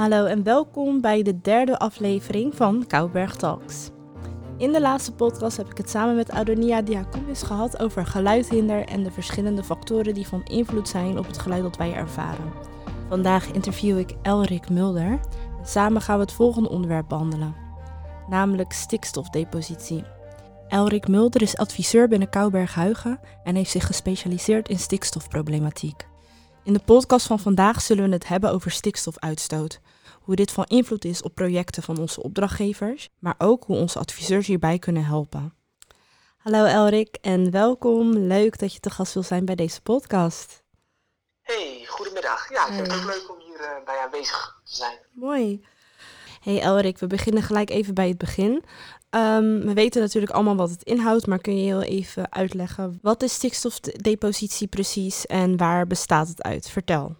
Hallo en welkom bij de derde aflevering van Kouberg Talks. In de laatste podcast heb ik het samen met Adonia Diakounis gehad over geluidhinder en de verschillende factoren die van invloed zijn op het geluid dat wij ervaren. Vandaag interview ik Elrik Mulder. Samen gaan we het volgende onderwerp behandelen, namelijk stikstofdepositie. Elrik Mulder is adviseur binnen Kouberg Huigen en heeft zich gespecialiseerd in stikstofproblematiek. In de podcast van vandaag zullen we het hebben over stikstofuitstoot. Hoe dit van invloed is op projecten van onze opdrachtgevers, maar ook hoe onze adviseurs hierbij kunnen helpen. Hallo Elrik en welkom. Leuk dat je te gast wil zijn bij deze podcast. Hey, goedemiddag. Ja, ik vind het ook leuk om hier uh, bij aanwezig te zijn. Mooi. Hey Elrik, we beginnen gelijk even bij het begin. Um, we weten natuurlijk allemaal wat het inhoudt, maar kun je heel even uitleggen wat is stikstofdepositie precies en waar bestaat het uit? Vertel.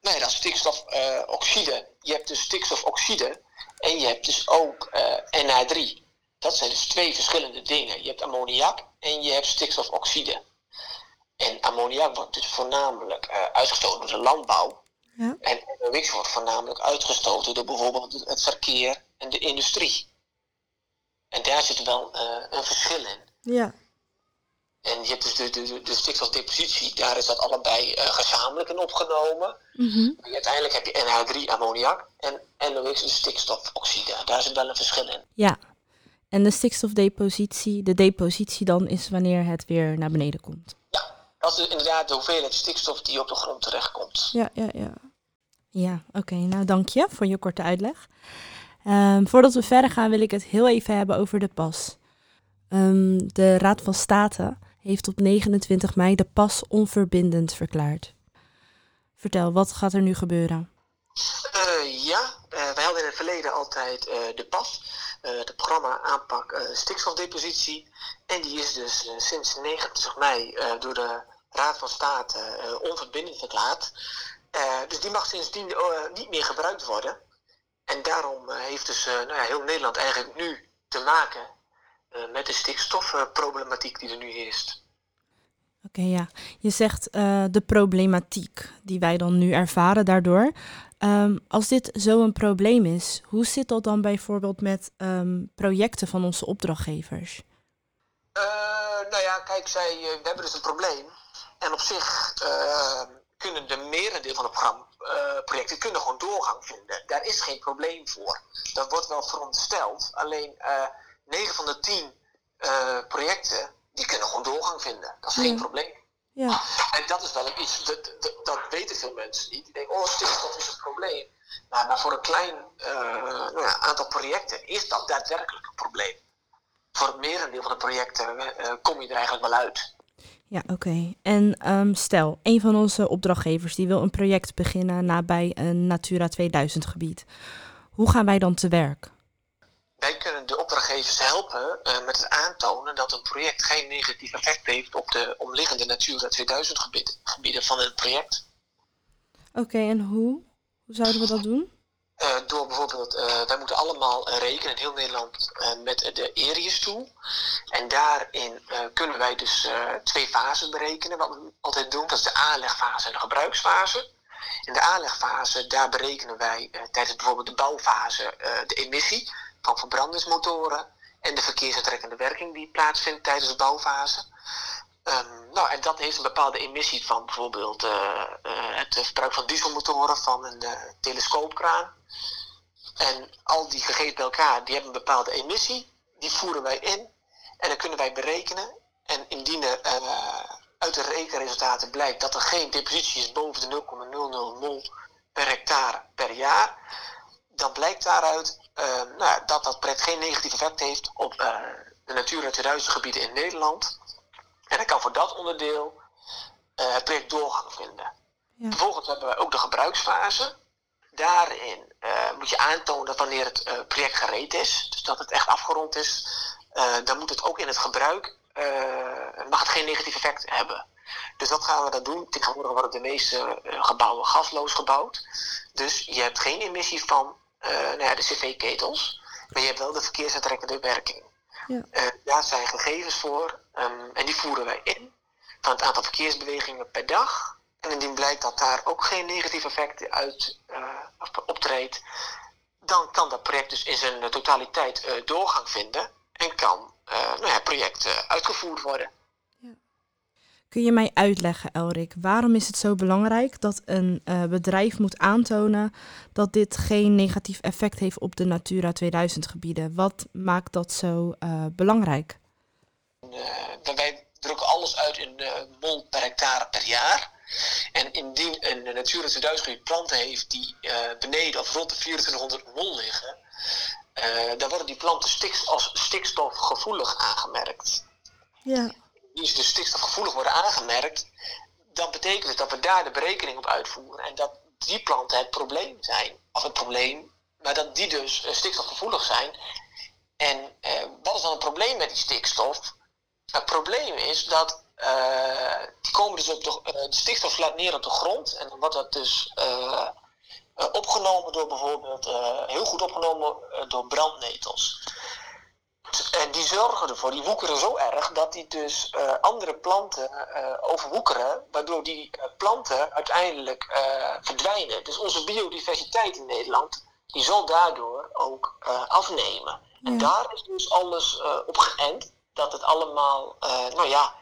Nee, dat is stikstofoxide. je hebt dus stikstofoxide en je hebt dus ook uh, NH3. Dat zijn dus twee verschillende dingen. Je hebt ammoniak en je hebt stikstofoxide. En ammoniak wordt dus voornamelijk uh, uitgestoten door de landbouw. Ja. En NOx wordt voornamelijk uitgestoten door bijvoorbeeld het verkeer en de industrie. Daar zit wel uh, een verschil in. Ja. En je hebt dus de, de, de stikstofdepositie, daar is dat allebei uh, gezamenlijk in opgenomen. Mm -hmm. Uiteindelijk heb je NH3 ammoniak en NOx de stikstofoxide. Daar zit wel een verschil in. Ja. En de stikstofdepositie, de depositie dan is wanneer het weer naar beneden komt. Ja, dat is inderdaad de hoeveelheid stikstof die op de grond terechtkomt. Ja, ja, ja. Ja, oké. Nou, dank je voor je korte uitleg. Um, voordat we verder gaan wil ik het heel even hebben over de pas. Um, de Raad van State heeft op 29 mei de pas onverbindend verklaard. Vertel, wat gaat er nu gebeuren? Uh, ja, uh, wij hadden in het verleden altijd uh, de pas, het programma aanpak stikstofdepositie. En die is dus sinds 29 mei door de Raad van State onverbindend verklaard. dus die mag sindsdien niet meer gebruikt worden. En daarom eh, heeft dus eh, nou ja, heel Nederland eigenlijk nu te maken eh, met de stikstofproblematiek die er nu heerst. Oké, ja. Je zegt uh, de problematiek die wij dan nu ervaren daardoor. Um, als dit zo'n probleem is, hoe zit dat dan bijvoorbeeld met um, projecten van onze opdrachtgevers? Uh, nou ja, kijk, zij, we hebben dus een probleem. En op zich uh, kunnen de merendeel van het programma projecten kunnen gewoon doorgang vinden. Daar is geen probleem voor. Dat wordt wel verondersteld. Alleen uh, eh, 9 van de 10 uh, eh, projecten die kunnen gewoon doorgang vinden. Dat is ja. geen probleem. Ja. En dat is wel iets, dat, dat, dat, weten veel mensen niet. Die denken, oh stikstof is een probleem. Maar, maar voor een klein nou ja, aantal projecten is dat daadwerkelijk een probleem. Voor het merendeel van de projecten kom je er eigenlijk wel uit. Ja, oké. Okay. En um, stel, een van onze opdrachtgevers die wil een project beginnen nabij een Natura 2000 gebied. Hoe gaan wij dan te werk? Wij kunnen de opdrachtgevers helpen uh, met het aantonen dat een project geen negatief effect heeft op de omliggende Natura 2000 gebied, gebieden van het project. Oké, okay, en hoe? Hoe zouden we dat doen? Uh, door bijvoorbeeld, uh, wij moeten allemaal rekenen in heel Nederland uh, met de Erius tool. En daarin kunnen wij dus twee fasen berekenen, wat we altijd doen. Dat is de aanlegfase en de gebruiksfase. In de aanlegfase, daar berekenen wij tijdens bijvoorbeeld de bouwfase de emissie van verbrandingsmotoren en de verkeersaantrekkende werking die plaatsvindt tijdens de bouwfase. Um, nou, en dat heeft een bepaalde emissie van bijvoorbeeld uh, uh, het verbruik van dieselmotoren van een uh, telescoopkraan. En al die gegevens bij elkaar, die hebben een bepaalde emissie. Die voeren wij in en dan kunnen wij berekenen. En indien er uit de rekenresultaten blijkt dat er geen depositie is boven de 0,00 mol per hectare per jaar, dan blijkt daaruit nou, dat dat project geen negatief effect heeft op de Natura 2000 gebieden in Nederland. En dan kan voor dat onderdeel uh, het project doorgang vinden. Ja. Vervolgens hebben we ook de gebruiksfase. Daarin uh, moet je aantonen wanneer het uh, project gereed is. Dus dat het echt afgerond is. dan moet het ook in het gebruik, mag het geen negatief effect hebben. Dus dat gaan we dan doen. Tegenwoordig worden de meeste gebouwen gasloos gebouwd. Dus je hebt geen emissie van nou ja, de cv-ketels. Maar je hebt wel de verkeersaantrekkende werking. Ja. daar zijn gegevens voor Um, en die voeren wij in van het aantal verkeersbewegingen per dag. En indien blijkt dat daar ook geen negatieve effecten uit uh, optreedt, dan kan dat project dus in zijn totaliteit doorgang vinden en kan nou ja, het project uitgevoerd worden. Kun je mij uitleggen, Elrik, waarom is het zo belangrijk dat een uh, bedrijf moet aantonen dat dit geen negatief effect heeft op de Natura 2000 gebieden? Wat maakt dat zo uh, belangrijk? Uh, wij drukken alles uit in mol per hectare per jaar. En indien een Natura 2000 gebied planten heeft die beneden of rond de 2400 mol liggen, dan worden die planten als stikstofgevoelig aangemerkt. Ja die dus stikstofgevoelig worden aangemerkt, dan betekent het dat we daar de berekening op uitvoeren. En dat die planten het probleem zijn. Of het probleem, maar dat die dus uh, stikstofgevoelig zijn. En uh, wat is dan het probleem met die stikstof? Het probleem is dat uh, die komen dus op de, de, stikstof slaat neer op de grond. En dan wordt dat dus opgenomen door bijvoorbeeld, heel goed opgenomen door brandnetels. En die zorgen ervoor, die woekeren zo erg dat die dus uh, andere planten uh, overwoekeren, waardoor die uh, planten uiteindelijk verdwijnen. Dus onze biodiversiteit in Nederland, die zal daardoor ook afnemen. Ja. En daar is dus alles op geënt dat het allemaal, nou ja,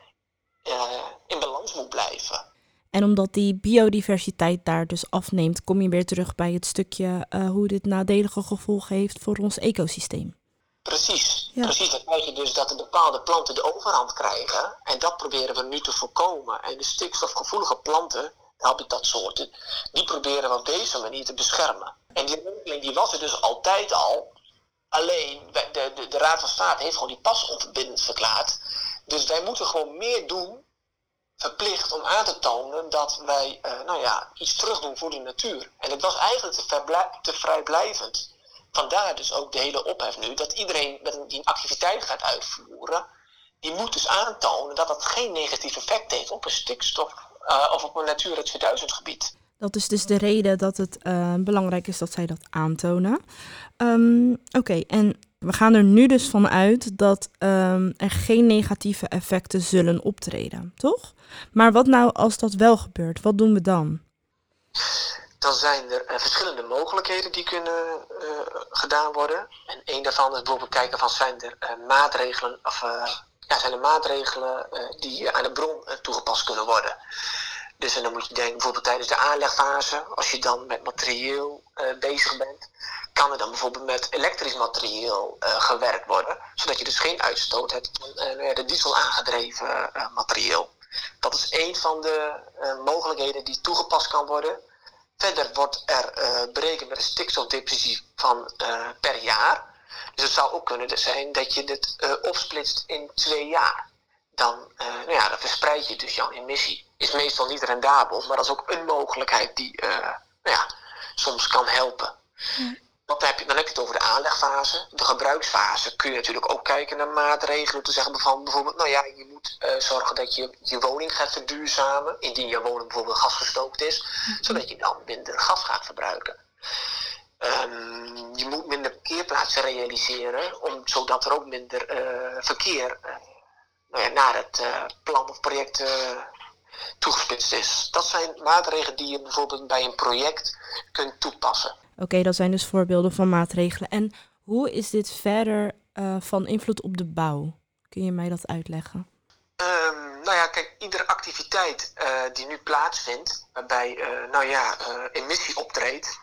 in balans moet blijven. En omdat die biodiversiteit daar dus afneemt, kom je weer terug bij het stukje hoe dit nadelige gevolgen heeft voor ons ecosysteem. Precies, precies. Dan krijg je dus dat de bepaalde planten de overhand krijgen. En dat proberen we nu te voorkomen. En de stikstofgevoelige planten, habitatsoorten, die proberen we op deze manier te beschermen. En die ontwikkeling die was er dus altijd al. Alleen de, de, de Raad van State heeft gewoon die pas onverbindend verklaard. Dus wij moeten gewoon meer doen, verplicht om aan te tonen dat wij uh, nou ja, iets terugdoen voor de natuur. En het was eigenlijk te, te vrijblijvend vandaar dus ook de hele ophef nu, dat iedereen die een activiteit gaat uitvoeren, die moet dus aantonen dat dat geen negatief effect heeft op een stikstof uh, of op een Natura 2000 gebied. Dat is dus de reden dat het uh, belangrijk is dat zij dat aantonen. Um, Oké, en we gaan er nu dus van uit dat um, er geen negatieve effecten zullen optreden, toch? Maar wat nou als dat wel gebeurt? Wat doen we dan? Dan zijn er uh, verschillende mogelijkheden die kunnen uh, gedaan worden. En een daarvan is bijvoorbeeld kijken van zijn er uh, maatregelen of ja, zijn er maatregelen die aan de bron toegepast kunnen worden. Dus en dan moet je denken bijvoorbeeld tijdens de aanlegfase, als je dan met materieel bezig bent, kan er dan bijvoorbeeld met elektrisch materieel gewerkt worden, zodat je dus geen uitstoot hebt van de diesel aangedreven materieel. Dat is een van de mogelijkheden die toegepast kan worden. Verder wordt er uh, berekend met een stikstofdepressie van uh, per jaar. Dus het zou ook kunnen zijn dat je dit uh, opsplitst in twee jaar. Dan, nou ja, dan verspreid je dus jouw emissie. Is meestal niet rendabel, maar dat is ook een mogelijkheid die nou ja, soms kan helpen. Ja. Dan heb, je, dan heb je het over de aanlegfase. De gebruiksfase kun je natuurlijk ook kijken naar maatregelen. Te zeggen van bijvoorbeeld, nou ja, je moet uh, zorgen dat je je woning gaat verduurzamen. Indien je woning bijvoorbeeld gasgestookt is. Mhm. Zodat je dan minder gas gaat verbruiken. Um, je moet minder parkeerplaatsen realiseren. Om, zodat er ook minder uh, verkeer uh, nou ja, naar het plan of project toegespitst is. Dat zijn maatregelen die je bijvoorbeeld bij een project kunt toepassen. Oké, dat zijn dus voorbeelden van maatregelen. En hoe is dit verder uh, van invloed op de bouw? Kun je mij dat uitleggen? Um, nou ja, kijk, iedere activiteit uh, die nu plaatsvindt, waarbij uh, nou ja, emissie optreedt,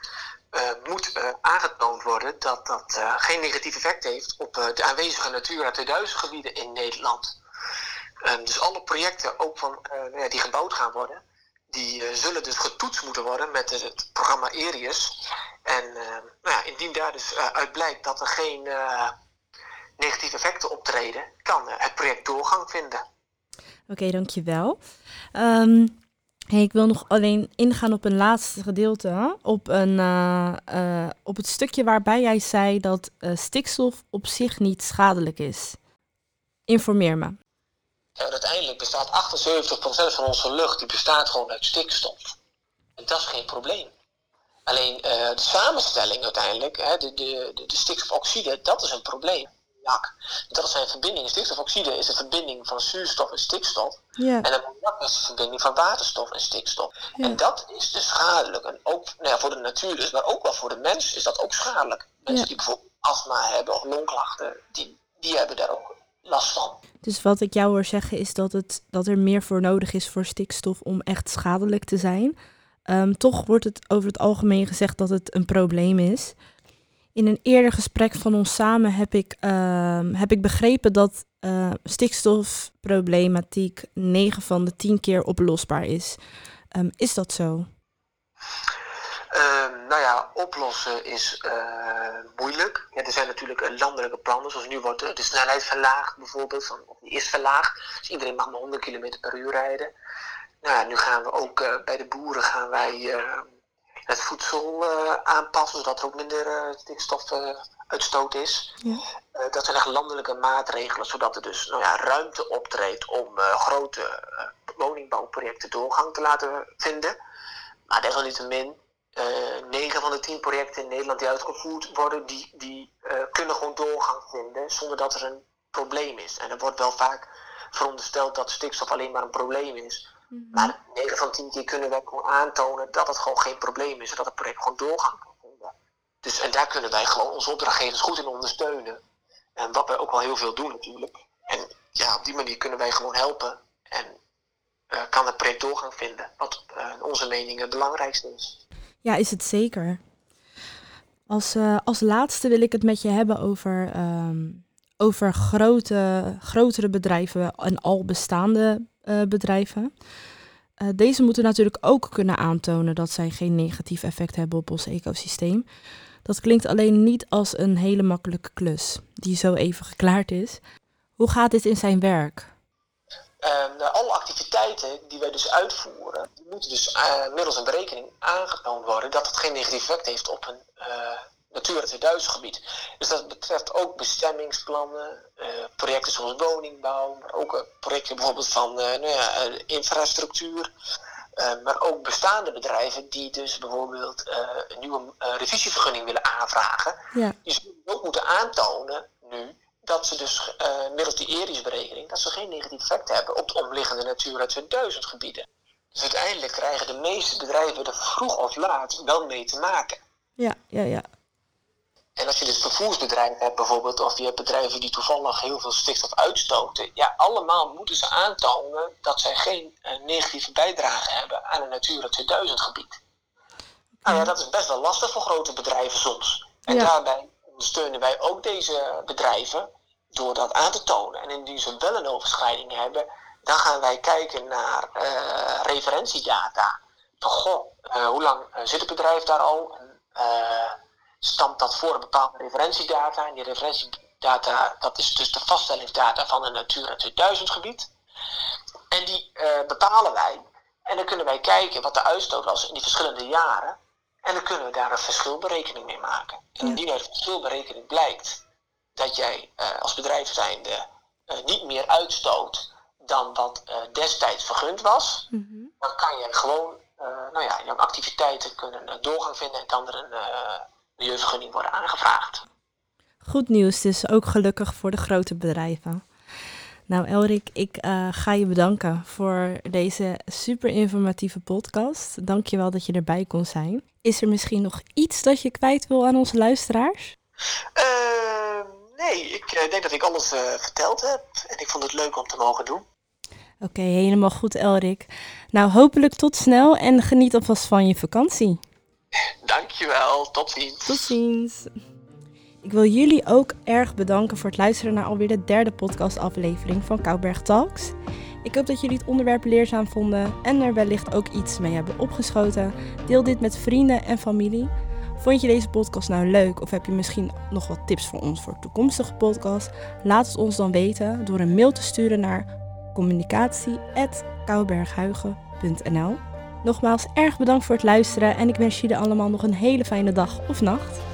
moet aangetoond worden dat dat geen negatief effect heeft op de aanwezige Natura 2000 gebieden in Nederland. Um, dus alle projecten, ook van, nou ja, die gebouwd gaan worden, die zullen dus getoetst moeten worden met het programma ERIUS. En nou ja, indien daar dus uit blijkt dat er geen negatieve effecten optreden, kan het project doorgang vinden. Oké, dankjewel. Um, ik wil nog alleen ingaan op een laatste gedeelte. Op, een, op het stukje waarbij jij zei dat stikstof op zich niet schadelijk is. Informeer me. Uiteindelijk bestaat 78% van onze lucht die bestaat gewoon uit stikstof. En dat is geen probleem. Alleen de samenstelling uiteindelijk, hè, de, de, de, de, stikstofoxide, dat is een probleem. Ammoniak. Dat zijn verbindingen. Stikstofoxide is een verbinding van zuurstof en stikstof. Ja. En ammoniak is een verbinding van waterstof en stikstof. Ja. En dat is dus schadelijk. En ook nou ja, voor de natuur dus, maar ook wel voor de mens is dat ook schadelijk. Mensen die bijvoorbeeld astma hebben of longklachten, die, die hebben daar ook last van. Dus wat ik jou hoor zeggen is dat, het, dat er meer voor nodig is voor stikstof om echt schadelijk te zijn. Ehm, toch wordt het over het algemeen gezegd dat het een probleem is. In een eerder gesprek van ons samen heb ik, ehm, heb ik begrepen dat eh, stikstofproblematiek 9 van de 10 keer oplosbaar is. Ehm, is dat zo? Ehm, nou ja, oplossen is eh, moeilijk. Er zijn natuurlijk eh, landelijke plannen, zoals nu wordt de, de snelheid verlaagd bijvoorbeeld, van, die is verlaagd. Dus iedereen mag maar 100 km per uur rijden. Nou ja, nu gaan we ook eh, bij de boeren gaan wij eh, het voedsel eh, aanpassen, zodat er ook minder eh, stikstofuitstoot is. Ja. Eh, dat zijn echt landelijke maatregelen, zodat er dus nou ja, ruimte optreedt om eh, grote eh, woningbouwprojecten doorgang te laten vinden. Maar desalniettemin, eh 9 van de 10 projecten in Nederland die uitgevoerd worden, die, die eh, kunnen gewoon doorgang vinden zonder dat er een probleem is. En er wordt wel vaak verondersteld dat stikstof alleen maar een probleem is. Maar 9 van de 10 keer kunnen wij gewoon aantonen dat het gewoon geen probleem is, zodat het project gewoon doorgang kan vinden. Dus en daar kunnen wij gewoon onze opdrachtgevers goed in ondersteunen. En wat wij ook wel heel veel doen natuurlijk. En ja, op die manier kunnen wij gewoon helpen. En eh, kan het project doorgang vinden. Wat in onze mening het belangrijkste is. Ja, is het zeker. Als, eh, als laatste wil ik het met je hebben over, ehm, over grote, grotere bedrijven en al bestaande eh, bedrijven. Eh, deze moeten natuurlijk ook kunnen aantonen dat zij geen negatief effect hebben op ons ecosysteem. Dat klinkt alleen niet als een hele makkelijke klus die zo even geklaard is. Hoe gaat dit in zijn werk? Ehm, nou, alle activiteiten die wij dus uitvoeren, moeten dus eh, middels een berekening aangetoond worden dat het geen negatief effect heeft op een Natura 2000 gebied. Dus dat betreft ook bestemmingsplannen, eh, projecten zoals woningbouw, maar ook eh, projecten bijvoorbeeld van eh, nou ja, infrastructuur. Maar ook bestaande bedrijven die dus bijvoorbeeld een nieuwe revisievergunning willen aanvragen. Ja, Die zullen ook moeten aantonen nu dat ze dus middels die ERIS-berekening dat ze geen negatief effect hebben op de omliggende Natura 2000 gebieden. Dus uiteindelijk krijgen de meeste bedrijven er vroeg of laat wel mee te maken. ja, ja, ja. En als je dus vervoersbedrijven hebt bijvoorbeeld, of je hebt bedrijven die toevallig heel veel stikstof uitstoten, ja, allemaal moeten ze aantonen dat zij geen eh, negatieve bijdrage hebben aan een Natura 2000 gebied. Nou ja, dat is best wel lastig voor grote bedrijven soms. En Ja. daarbij ondersteunen wij ook deze bedrijven door dat aan te tonen. En indien ze wel een overschrijding hebben, dan gaan wij kijken naar eh, referentiedata. Van goh, eh, hoe lang zit het bedrijf daar al? Stamt dat voor een bepaalde referentiedata? En die referentiedata, dat is dus de vaststellingsdata van een Natura 2000 gebied. En die eh, bepalen wij. En dan kunnen wij kijken wat de uitstoot was in die verschillende jaren. En dan kunnen we daar een verschilberekening mee maken. En indien uit verschilberekening blijkt dat jij eh, als bedrijf zijnde eh, niet meer uitstoot dan wat destijds vergund was, Mhm. dan kan je gewoon, nou ja, jouw activiteiten kunnen doorgang vinden en kan er een milieuvergunning worden aangevraagd. Goed nieuws dus, ook gelukkig voor de grote bedrijven. Nou Elrik, ik eh, ga je bedanken voor deze super informatieve podcast. Dank je wel dat je erbij kon zijn. Is er misschien nog iets dat je kwijt wil aan onze luisteraars? Eh, nee, ik eh, denk dat ik alles eh, verteld heb en ik vond het leuk om te mogen doen. Oké, helemaal goed Elrik. Nou, hopelijk tot snel en geniet alvast van je vakantie. Dankjewel, tot ziens. Tot ziens. Ik wil jullie ook erg bedanken voor het luisteren naar alweer de derde podcastaflevering van Kouberg Talks. Ik hoop dat jullie het onderwerp leerzaam vonden en er wellicht ook iets mee hebben opgeschoten. Deel dit met vrienden en familie. Vond je deze podcast nou leuk of heb je misschien nog wat tips voor ons voor toekomstige podcasts? Laat het ons dan weten door een mail te sturen naar communicatie.kouberghuigen.nl Nogmaals erg bedankt voor het luisteren en ik wens jullie allemaal nog een hele fijne dag of nacht.